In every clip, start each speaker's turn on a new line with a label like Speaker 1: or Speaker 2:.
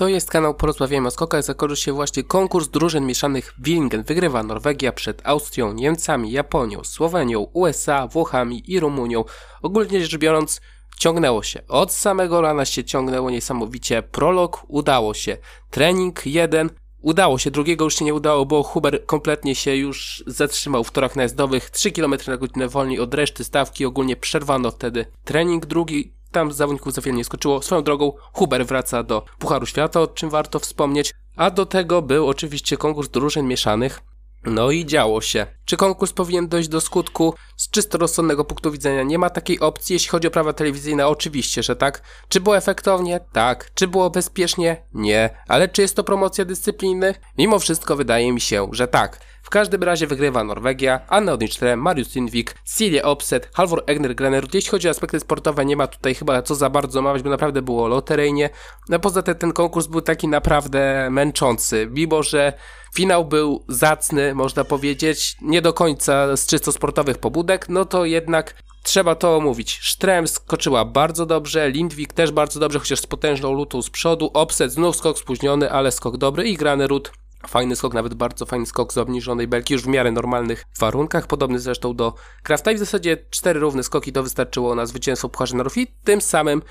Speaker 1: To jest kanał Porozmawiajmy o skokach. Zakończył się właśnie konkurs drużyn mieszanych Willingen. Wygrywa Norwegia przed Austrią, Niemcami, Japonią, Słowenią, USA, Włochami i Rumunią. Ogólnie rzecz biorąc, ciągnęło się. Od samego rana się ciągnęło niesamowicie. Prolog udało się. Trening jeden Udało się, drugiego już się nie udało, bo Huber kompletnie się już zatrzymał w torach najazdowych, 3 km na godzinę wolniej od reszty stawki, ogólnie przerwano wtedy trening drugi, tam zawodników za wiele nie skoczyło. Swoją drogą Huber wraca do Pucharu Świata, o czym warto wspomnieć, a do tego był oczywiście konkurs drużyn mieszanych, no i działo się. Czy konkurs powinien dojść do skutku? Z czysto rozsądnego punktu widzenia nie ma takiej opcji, jeśli chodzi o prawa telewizyjne, oczywiście, że tak. Czy było efektownie? Tak. Czy było bezpiecznie? Nie. Ale czy jest to promocja dyscypliny? Mimo wszystko wydaje mi się, że tak. W każdym razie wygrywa Norwegia, Anna Odinczle, Marius Lindvik, Silje Opset, Halvor Egner Granerud. Jeśli chodzi o aspekty sportowe, nie ma tutaj chyba co za bardzo mawiać, bo naprawdę było loteryjnie. No poza tym ten konkurs był taki naprawdę męczący, mimo że finał był zacny, można powiedzieć, nie do końca z czysto sportowych pobudek, no to jednak Trzeba to omówić. Sztrem skoczyła bardzo dobrze, Lindwik też bardzo dobrze, chociaż z potężną lutą z przodu. Opset znów skok spóźniony, ale skok dobry i Granerud Fajny skok, nawet bardzo fajny skok z obniżonej belki, już w miarę normalnych warunkach, podobny zresztą do Krafta i w zasadzie cztery równe skoki to wystarczyło na zwycięstwo Pucharze Narodów i tym samym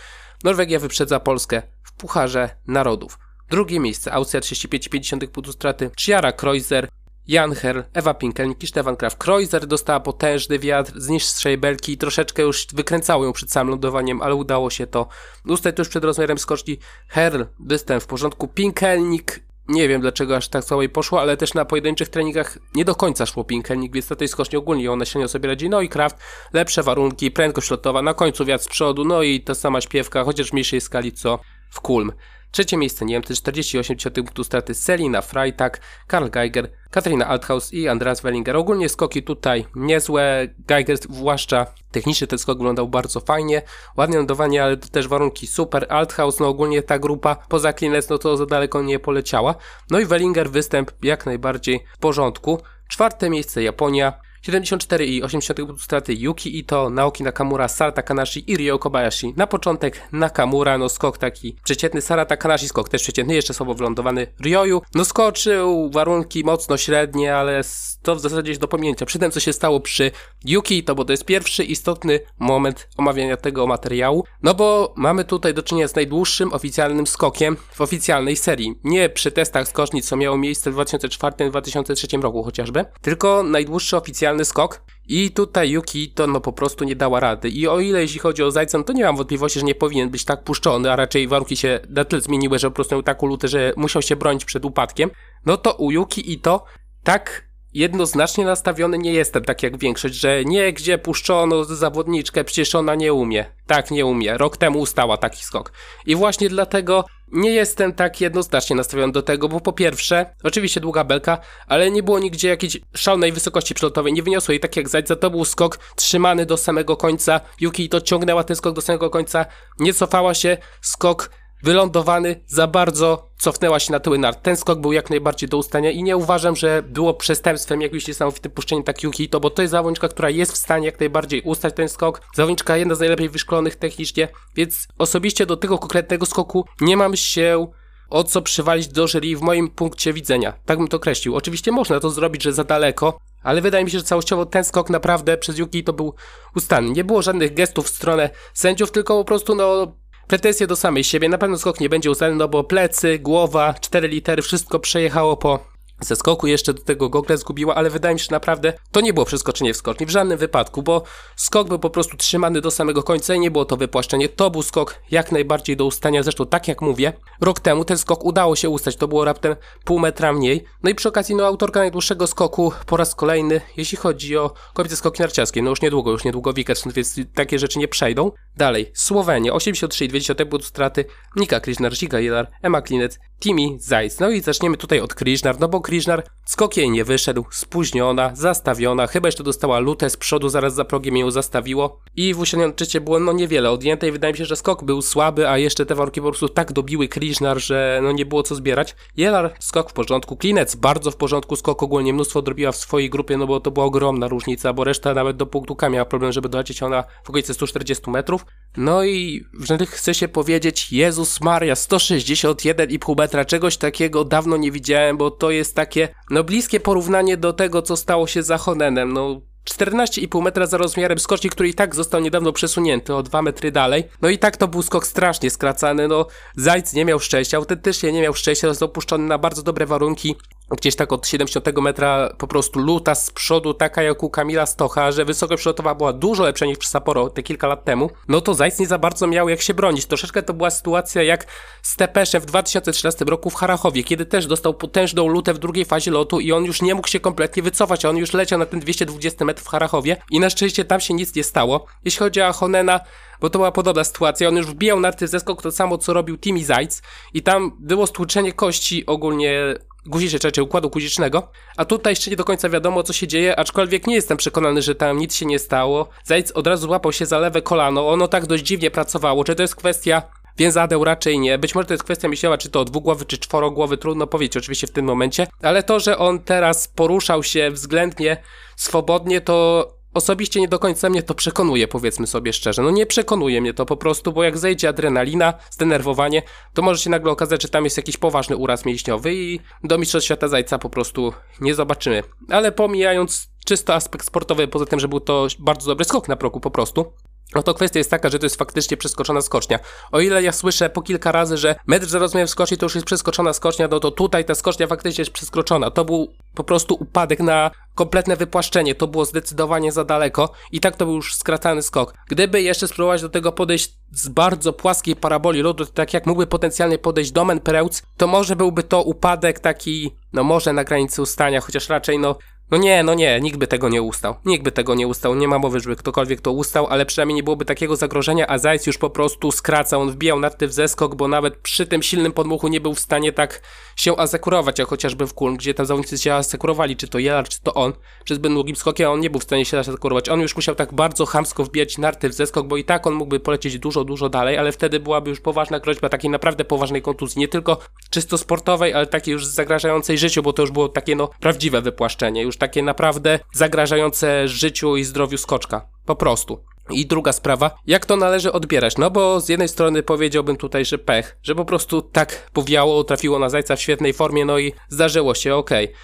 Speaker 1: Norwegia wyprzedza Polskę w Pucharze Narodów. Drugie miejsce, Austria 35,5 punktu straty, Chiara Kreuzer, Jan Herl, Ewa Pinkelnik i Stefan Kraft. Kreuzer dostała potężny wiatr z niższej belki i troszeczkę już wykręcało ją przed samym lądowaniem, ale udało się to ustać tuż przed rozmiarem skoczni. Herl, występ w porządku. Pinkelnik nie wiem dlaczego aż tak słabo poszło, ale też na pojedynczych treningach nie do końca szło Pinkelnik, więc na tej skoczni ogólnie ona średnio sobie radzi. No i Kraft, lepsze warunki, prędkość lotowa, na końcu wiatr z przodu, no i ta sama śpiewka, chociaż w mniejszej skali co w Kulm. Trzecie miejsce Niemcy, 48 punktów straty Selina Freitag, Karl Geiger, Katarina Althaus i Andreas Wellinger. Ogólnie skoki tutaj niezłe. Geiger zwłaszcza technicznie ten skok wyglądał bardzo fajnie. Ładnie lądowanie, ale też warunki super. Althaus, no ogólnie ta grupa poza Klinec, no to za daleko nie poleciała. No i Wellinger występ jak najbardziej w porządku. Czwarte miejsce Japonia, 74 i 80 straty Yuki Ito, Naoki Nakamura, Sara Takanashi i Ryo Kobayashi. Na początek Nakamura, no skok taki przeciętny, Sara Takanashi skok też przeciętny, jeszcze słabo wylądowany Ryoyu. No skoczył, warunki mocno średnie, ale to w zasadzie jest do pominięcia. Przy tym co się stało przy Yuki Ito, bo to jest pierwszy istotny moment omawiania tego materiału, no bo mamy tutaj do czynienia z najdłuższym oficjalnym skokiem w oficjalnej serii. Nie przy testach skoczni, co miało miejsce w 2004-2003 roku chociażby, tylko najdłuższy oficjalny skok. I tutaj Yuki to no po prostu nie dała rady. I o ile jeśli chodzi o Zajca, no to nie mam wątpliwości, że nie powinien być tak puszczony, a raczej warunki się na tyle zmieniły, że po prostu miał taką lutę, że musiał się bronić przed upadkiem. No to u Yuki i to tak jednoznacznie nastawiony nie jestem, tak jak większość, że nie gdzie puszczono zawodniczkę, przecież ona nie umie. Tak, nie umie. Rok temu ustała taki skok. I właśnie dlatego nie jestem tak jednoznacznie nastawiony do tego, bo po pierwsze, oczywiście długa belka, ale nie było nigdzie jakiejś szalonej wysokości przelotowej, nie wyniosło jej tak jak Zajdza, to był skok trzymany do samego końca, Yuki to ciągnęła ten skok do samego końca, nie cofała się, skok wylądowany, za bardzo cofnęła się na tyły nart. Ten skok był jak najbardziej do ustania i nie uważam, że było przestępstwem jakimś niesamowitym puszczeniem tak Yuki to, bo to jest zawodniczka, która jest w stanie jak najbardziej ustać ten skok. Zawodniczka jedna z najlepiej wyszkolonych technicznie, więc osobiście do tego konkretnego skoku nie mam się o co przywalić do jury w moim punkcie widzenia. Tak bym to określił. Oczywiście można to zrobić, że za daleko, ale wydaje mi się, że całościowo ten skok naprawdę przez Yuki to był ustalny. Nie było żadnych gestów w stronę sędziów, tylko po prostu no pretensje do samej siebie. Na pewno skok nie będzie ustalny, no bo plecy, głowa, cztery litery, wszystko przejechało po ze skoku jeszcze do tego gogle zgubiła, ale wydaje mi się, że naprawdę to nie było przeskoczenie w skoczni w żadnym wypadku, bo skok był po prostu trzymany do samego końca i nie było to wypłaszczenie. To był skok jak najbardziej do ustania. Zresztą, tak jak mówię, rok temu ten skok udało się ustać, to było raptem pół metra mniej. No i przy okazji, no, autorka najdłuższego skoku po raz kolejny, jeśli chodzi o kobiety skoki narciarskie, no już niedługo, już niedługo wiket, więc takie rzeczy nie przejdą. Dalej, Słowenia, 83,2 punktów straty, Nika Krishnar, Ziga Jelar, Emma Klinec, Timi Zajc. No i zaczniemy tutaj od Krishnar, no bo Krishnar skok jej nie wyszedł, spóźniona, zastawiona, chyba jeszcze dostała lutę z przodu, zaraz za progiem ją zastawiło i w uśrednim czycie było no niewiele odjęte i wydaje mi się, że skok był słaby, a jeszcze te warunki po prostu tak dobiły Krishnar, że no nie było co zbierać. Jelar skok w porządku, Klinec bardzo w porządku, skok ogólnie mnóstwo odrobiła w swojej grupie, no bo to była ogromna różnica, bo reszta nawet do punktu K miała problem, żeby dolecieć ona w okolicy 140 metrów. No i chcę się powiedzieć, Jezus Maria, 161,5 metra, czegoś takiego dawno nie widziałem, bo to jest takie, no bliskie porównanie do tego, co stało się za Honenem, no 14,5 metra za rozmiarem skoczni, który i tak został niedawno przesunięty o 2 metry dalej. No i tak to był skok strasznie skracany, no Zajc nie miał szczęścia, autentycznie nie miał szczęścia, został opuszczony na bardzo dobre warunki gdzieś tak od 70 metra po prostu luta z przodu, taka jak u Kamila Stocha, że wysokość przelotowa była dużo lepsza niż przy Sapporo te kilka lat temu, no to Zajc nie za bardzo miał jak się bronić. Troszeczkę to była sytuacja jak z Tepeszem w 2013 roku w Harachowie, kiedy też dostał potężną lutę w drugiej fazie lotu i on już nie mógł się kompletnie wycofać, on już leciał na ten 220 metrów w Harachowie i na szczęście tam się nic nie stało. Jeśli chodzi o Honena, bo to była podobna sytuacja. On już wbijał na ten zeskok to samo, co robił Timmy Zajc i tam było stłuczenie kości ogólnie guziczej trzeciej układu guzicznego, a tutaj jeszcze nie do końca wiadomo co się dzieje, aczkolwiek nie jestem przekonany, że tam nic się nie stało. Zajc od razu złapał się za lewe kolano, ono tak dość dziwnie pracowało, czy to jest kwestia Więzadeł raczej nie. Być może to jest kwestia myślała, czy to dwugłowy, czy czworogłowy, trudno powiedzieć oczywiście w tym momencie. Ale to, że on teraz poruszał się względnie swobodnie, to osobiście nie do końca mnie to przekonuje, powiedzmy sobie szczerze. No nie przekonuje mnie to po prostu, bo jak zejdzie adrenalina, zdenerwowanie, to może się nagle okazać, że tam jest jakiś poważny uraz mięśniowy i do Mistrzostw Świata Zajca po prostu nie zobaczymy. Ale pomijając czysto aspekt sportowy, poza tym, że był to bardzo dobry skok na progu po prostu, no to kwestia jest taka, że to jest faktycznie przeskoczona skocznia. O ile ja słyszę po kilka razy, że metr za rozmiar skoczni to już jest przeskoczona skocznia, no to tutaj ta skocznia faktycznie jest przeskoczona. To był po prostu upadek na kompletne wypłaszczenie. To było zdecydowanie za daleko i tak to był już skracany skok. Gdyby jeszcze spróbować do tego podejść z bardzo płaskiej paraboli lodu, tak jak mógłby potencjalnie podejść Domen Preutz, to może byłby to upadek taki, no może na granicy ustania, chociaż raczej no no nie, no nie, nikt by tego nie ustał. Nikt by tego nie ustał. Nie ma mowy, żeby ktokolwiek to ustał, ale przynajmniej nie byłoby takiego zagrożenia, a Zajc już po prostu skraca. On wbijał nad w zeskok, bo nawet przy tym silnym podmuchu nie był w stanie tak się asekurować, jak chociażby w Kulm, gdzie tam zawodnicy się asekurowali, czy to Jelar, czy to on. Przez zbyt długim skokiem on nie był w stanie się asekurować. On już musiał tak bardzo chamsko wbijać narty w zeskok, bo i tak on mógłby polecieć dużo, dużo dalej, ale wtedy byłaby już poważna groźba takiej naprawdę poważnej kontuzji. Nie tylko czysto sportowej, ale takiej już zagrażającej życiu, bo to już było takie no prawdziwe wypłaszczenie. Już takie naprawdę zagrażające życiu i zdrowiu skoczka. Po prostu. I druga sprawa, jak to należy odbierać? No bo z jednej strony powiedziałbym tutaj, że pech, że po prostu tak powiało, trafiło na zajca w świetnej formie, no i zdarzyło się, okej. Okay.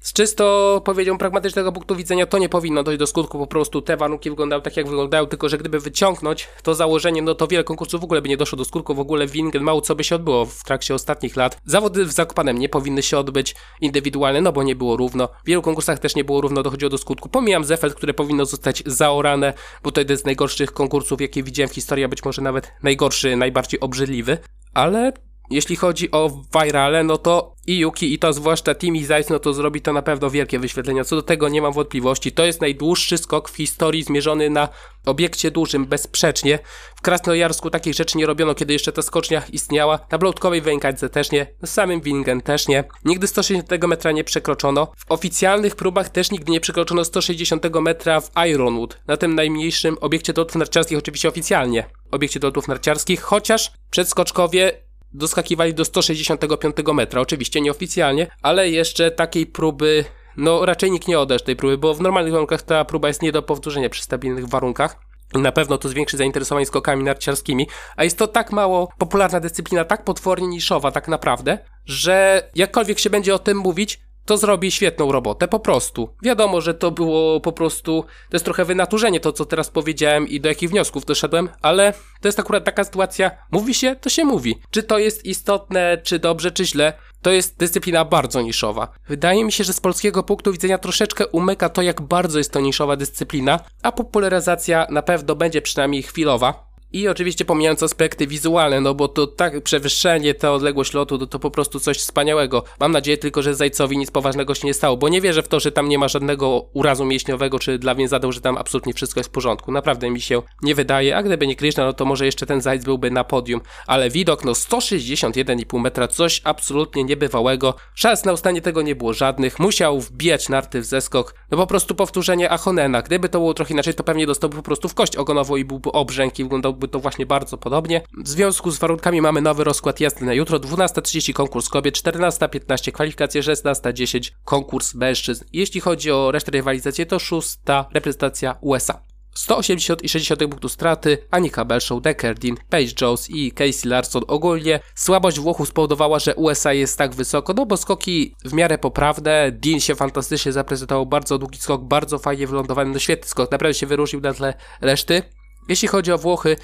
Speaker 1: Z czysto, powiedział, pragmatycznego punktu widzenia to nie powinno dojść do skutku, po prostu te warunki wyglądały tak jak wyglądają, tylko że gdyby wyciągnąć to założenie, no to wiele konkursów w ogóle by nie doszło do skutku, w ogóle Wingen mało co by się odbyło w trakcie ostatnich lat. Zawody w Zakopanem nie powinny się odbyć indywidualne, no bo nie było równo. W wielu konkursach też nie było równo, dochodziło do skutku. Pomijam Zefeld, które powinno zostać zaorane, bo to jeden z najgorszych konkursów, jakie widziałem w historii, a być może nawet najgorszy, najbardziej obrzydliwy. Ale jeśli chodzi o virale, no to i Yuki, i to zwłaszcza Timmy Zajc, no to zrobi to na pewno wielkie wyświetlenia. Co do tego nie mam wątpliwości. To jest najdłuższy skok w historii zmierzony na obiekcie dużym, bezsprzecznie. W Krasnojarsku takich rzeczy nie robiono, kiedy jeszcze ta skocznia istniała. Na Bloutkowej Wękadze też nie. Na samym Wingen też nie. Nigdy 160 metra nie przekroczono. W oficjalnych próbach też nigdy nie przekroczono 160 metra w Ironwood. Na tym najmniejszym obiekcie lotów narciarskich, oczywiście oficjalnie. Obiekcie lotów narciarskich, chociaż przedskoczkowie doskakiwali do 165 metra, oczywiście nieoficjalnie, ale jeszcze takiej próby, no raczej nikt nie odesz tej próby, bo w normalnych warunkach ta próba jest nie do powtórzenia przy stabilnych warunkach. Na pewno to zwiększy zainteresowanie skokami narciarskimi, a jest to tak mało popularna dyscyplina, tak potwornie niszowa tak naprawdę, że jakkolwiek się będzie o tym mówić, to zrobi świetną robotę, po prostu. Wiadomo, że to było po prostu, to jest trochę wynaturzenie to, co teraz powiedziałem i do jakich wniosków doszedłem, ale to jest akurat taka sytuacja, mówi się, to się mówi. Czy to jest istotne, czy dobrze, czy źle, to jest dyscyplina bardzo niszowa. Wydaje mi się, że z polskiego punktu widzenia troszeczkę umyka to, jak bardzo jest to niszowa dyscyplina, a popularyzacja na pewno będzie przynajmniej chwilowa, i oczywiście pomijając aspekty wizualne, no bo to tak przewyższenie, ta odległość lotu, to, to po prostu coś wspaniałego. Mam nadzieję tylko, że Zajcowi nic poważnego się nie stało, bo nie wierzę w to, że tam nie ma żadnego urazu mięśniowego, czy dla więzadeł, że tam absolutnie wszystko jest w porządku. Naprawdę mi się nie wydaje, a gdyby nie Krishna, no to może jeszcze ten Zajc byłby na podium, ale widok, no 161,5 metra, coś absolutnie niebywałego. Szans na ustanie tego nie było żadnych, musiał wbijać narty w zeskok, no po prostu powtórzenie Achonena. Gdyby to było trochę inaczej, to pewnie dostałby po prostu w kość ogonową i byłby obrzęk i wyglądał byłoby to właśnie bardzo podobnie. W związku z warunkami mamy nowy rozkład jazdy na jutro. 12.30 konkurs kobiet, 14.15 kwalifikacje, 16.10 konkurs mężczyzn. Jeśli chodzi o resztę rywalizacji, to szósta reprezentacja USA. 180,6 punktu straty, Anika Belshaw, Deckerdin, Paige Jones i Casey Larson ogólnie. Słabość Włochów spowodowała, że USA jest tak wysoko, no bo skoki w miarę poprawne, Dean się fantastycznie zaprezentował, bardzo długi skok, bardzo fajnie wylądowany, no świetny skok, naprawdę się wyróżnił na tle reszty. Jeśli chodzi o Włochy,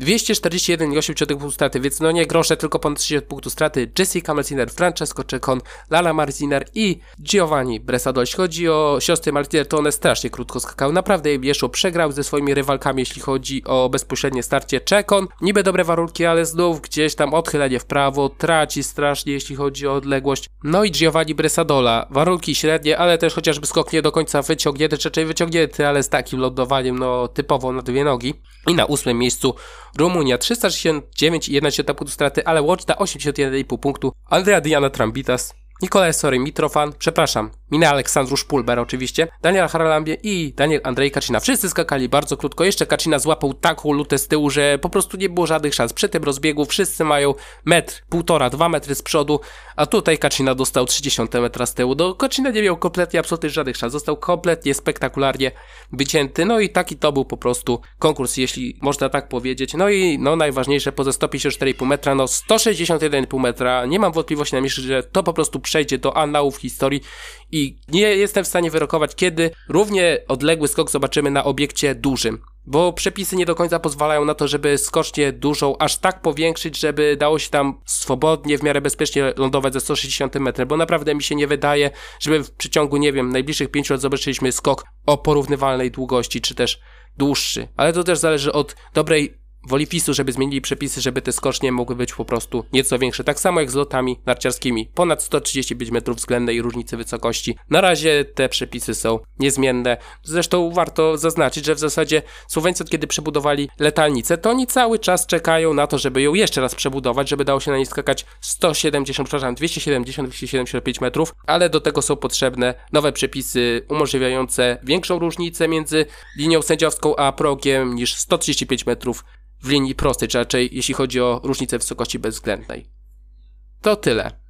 Speaker 1: 241,8 punktów straty, więc no nie grosze, tylko ponad 30 punktów straty. Jessica Malziner, Francesco Cecon, Lala Marziner i Giovanni Bresado. Jeśli chodzi o siostry Martiner, to one strasznie krótko skakały. Naprawdę jeszcze przegrał ze swoimi rywalkami, jeśli chodzi o bezpośrednie starcie. Cecon, niby dobre warunki, ale znów gdzieś tam odchylenie w prawo, traci strasznie, jeśli chodzi o odległość. No i Giovanni Bresadola, warunki średnie, ale też chociażby skok nie do końca wyciągnięty, czy wyciągnięty, ale z takim lądowaniem, no typowo na dwie nogi. I na ósmym miejscu Rumunia 369,1 punktu straty, ale łączna 81,5 punktu. Andrea Diana Trambitas Nikolaj Sory Mitrofan, przepraszam, Mina Aleksandrusz Pulber oczywiście, Daniel Haralambie i Daniel Andrzej Kaczyna. Wszyscy skakali bardzo krótko, jeszcze Kaczyna złapał taką lutę z tyłu, że po prostu nie było żadnych szans. Przy tym rozbiegu wszyscy mają metr, półtora, dwa metry z przodu, a tutaj Kaczyna dostał 30 metra z tyłu. Do Kaczyna nie miał kompletnie, absolutnie żadnych szans. Został kompletnie, spektakularnie wycięty, no i taki to był po prostu konkurs, jeśli można tak powiedzieć. No i no najważniejsze, poza 154,5 metra, no 161,5 metra, nie mam wątpliwości na myśli, że to po prostu przejdzie do annałów historii i nie jestem w stanie wyrokować, kiedy równie odległy skok zobaczymy na obiekcie dużym. Bo przepisy nie do końca pozwalają na to, żeby skocznie dużą aż tak powiększyć, żeby dało się tam swobodnie, w miarę bezpiecznie lądować ze 160 metrów, bo naprawdę mi się nie wydaje, żeby w przeciągu, nie wiem, najbliższych 5 lat zobaczyliśmy skok o porównywalnej długości, czy też dłuższy. Ale to też zależy od dobrej woli PiSu, żeby zmienili przepisy, żeby te skocznie mogły być po prostu nieco większe. Tak samo jak z lotami narciarskimi. Ponad 135 metrów względnej różnicy wysokości. Na razie te przepisy są niezmienne. Zresztą warto zaznaczyć, że w zasadzie Słoweńcy kiedy przebudowali letalnicę, to oni cały czas czekają na to, żeby ją jeszcze raz przebudować, żeby dało się na niej skakać 170, przepraszam, 270-275 metrów, ale do tego są potrzebne nowe przepisy umożliwiające większą różnicę między linią sędziowską a progiem niż 135 metrów w linii prostej, czy raczej jeśli chodzi o różnicę wysokości bezwzględnej. To tyle.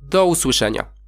Speaker 1: Do usłyszenia.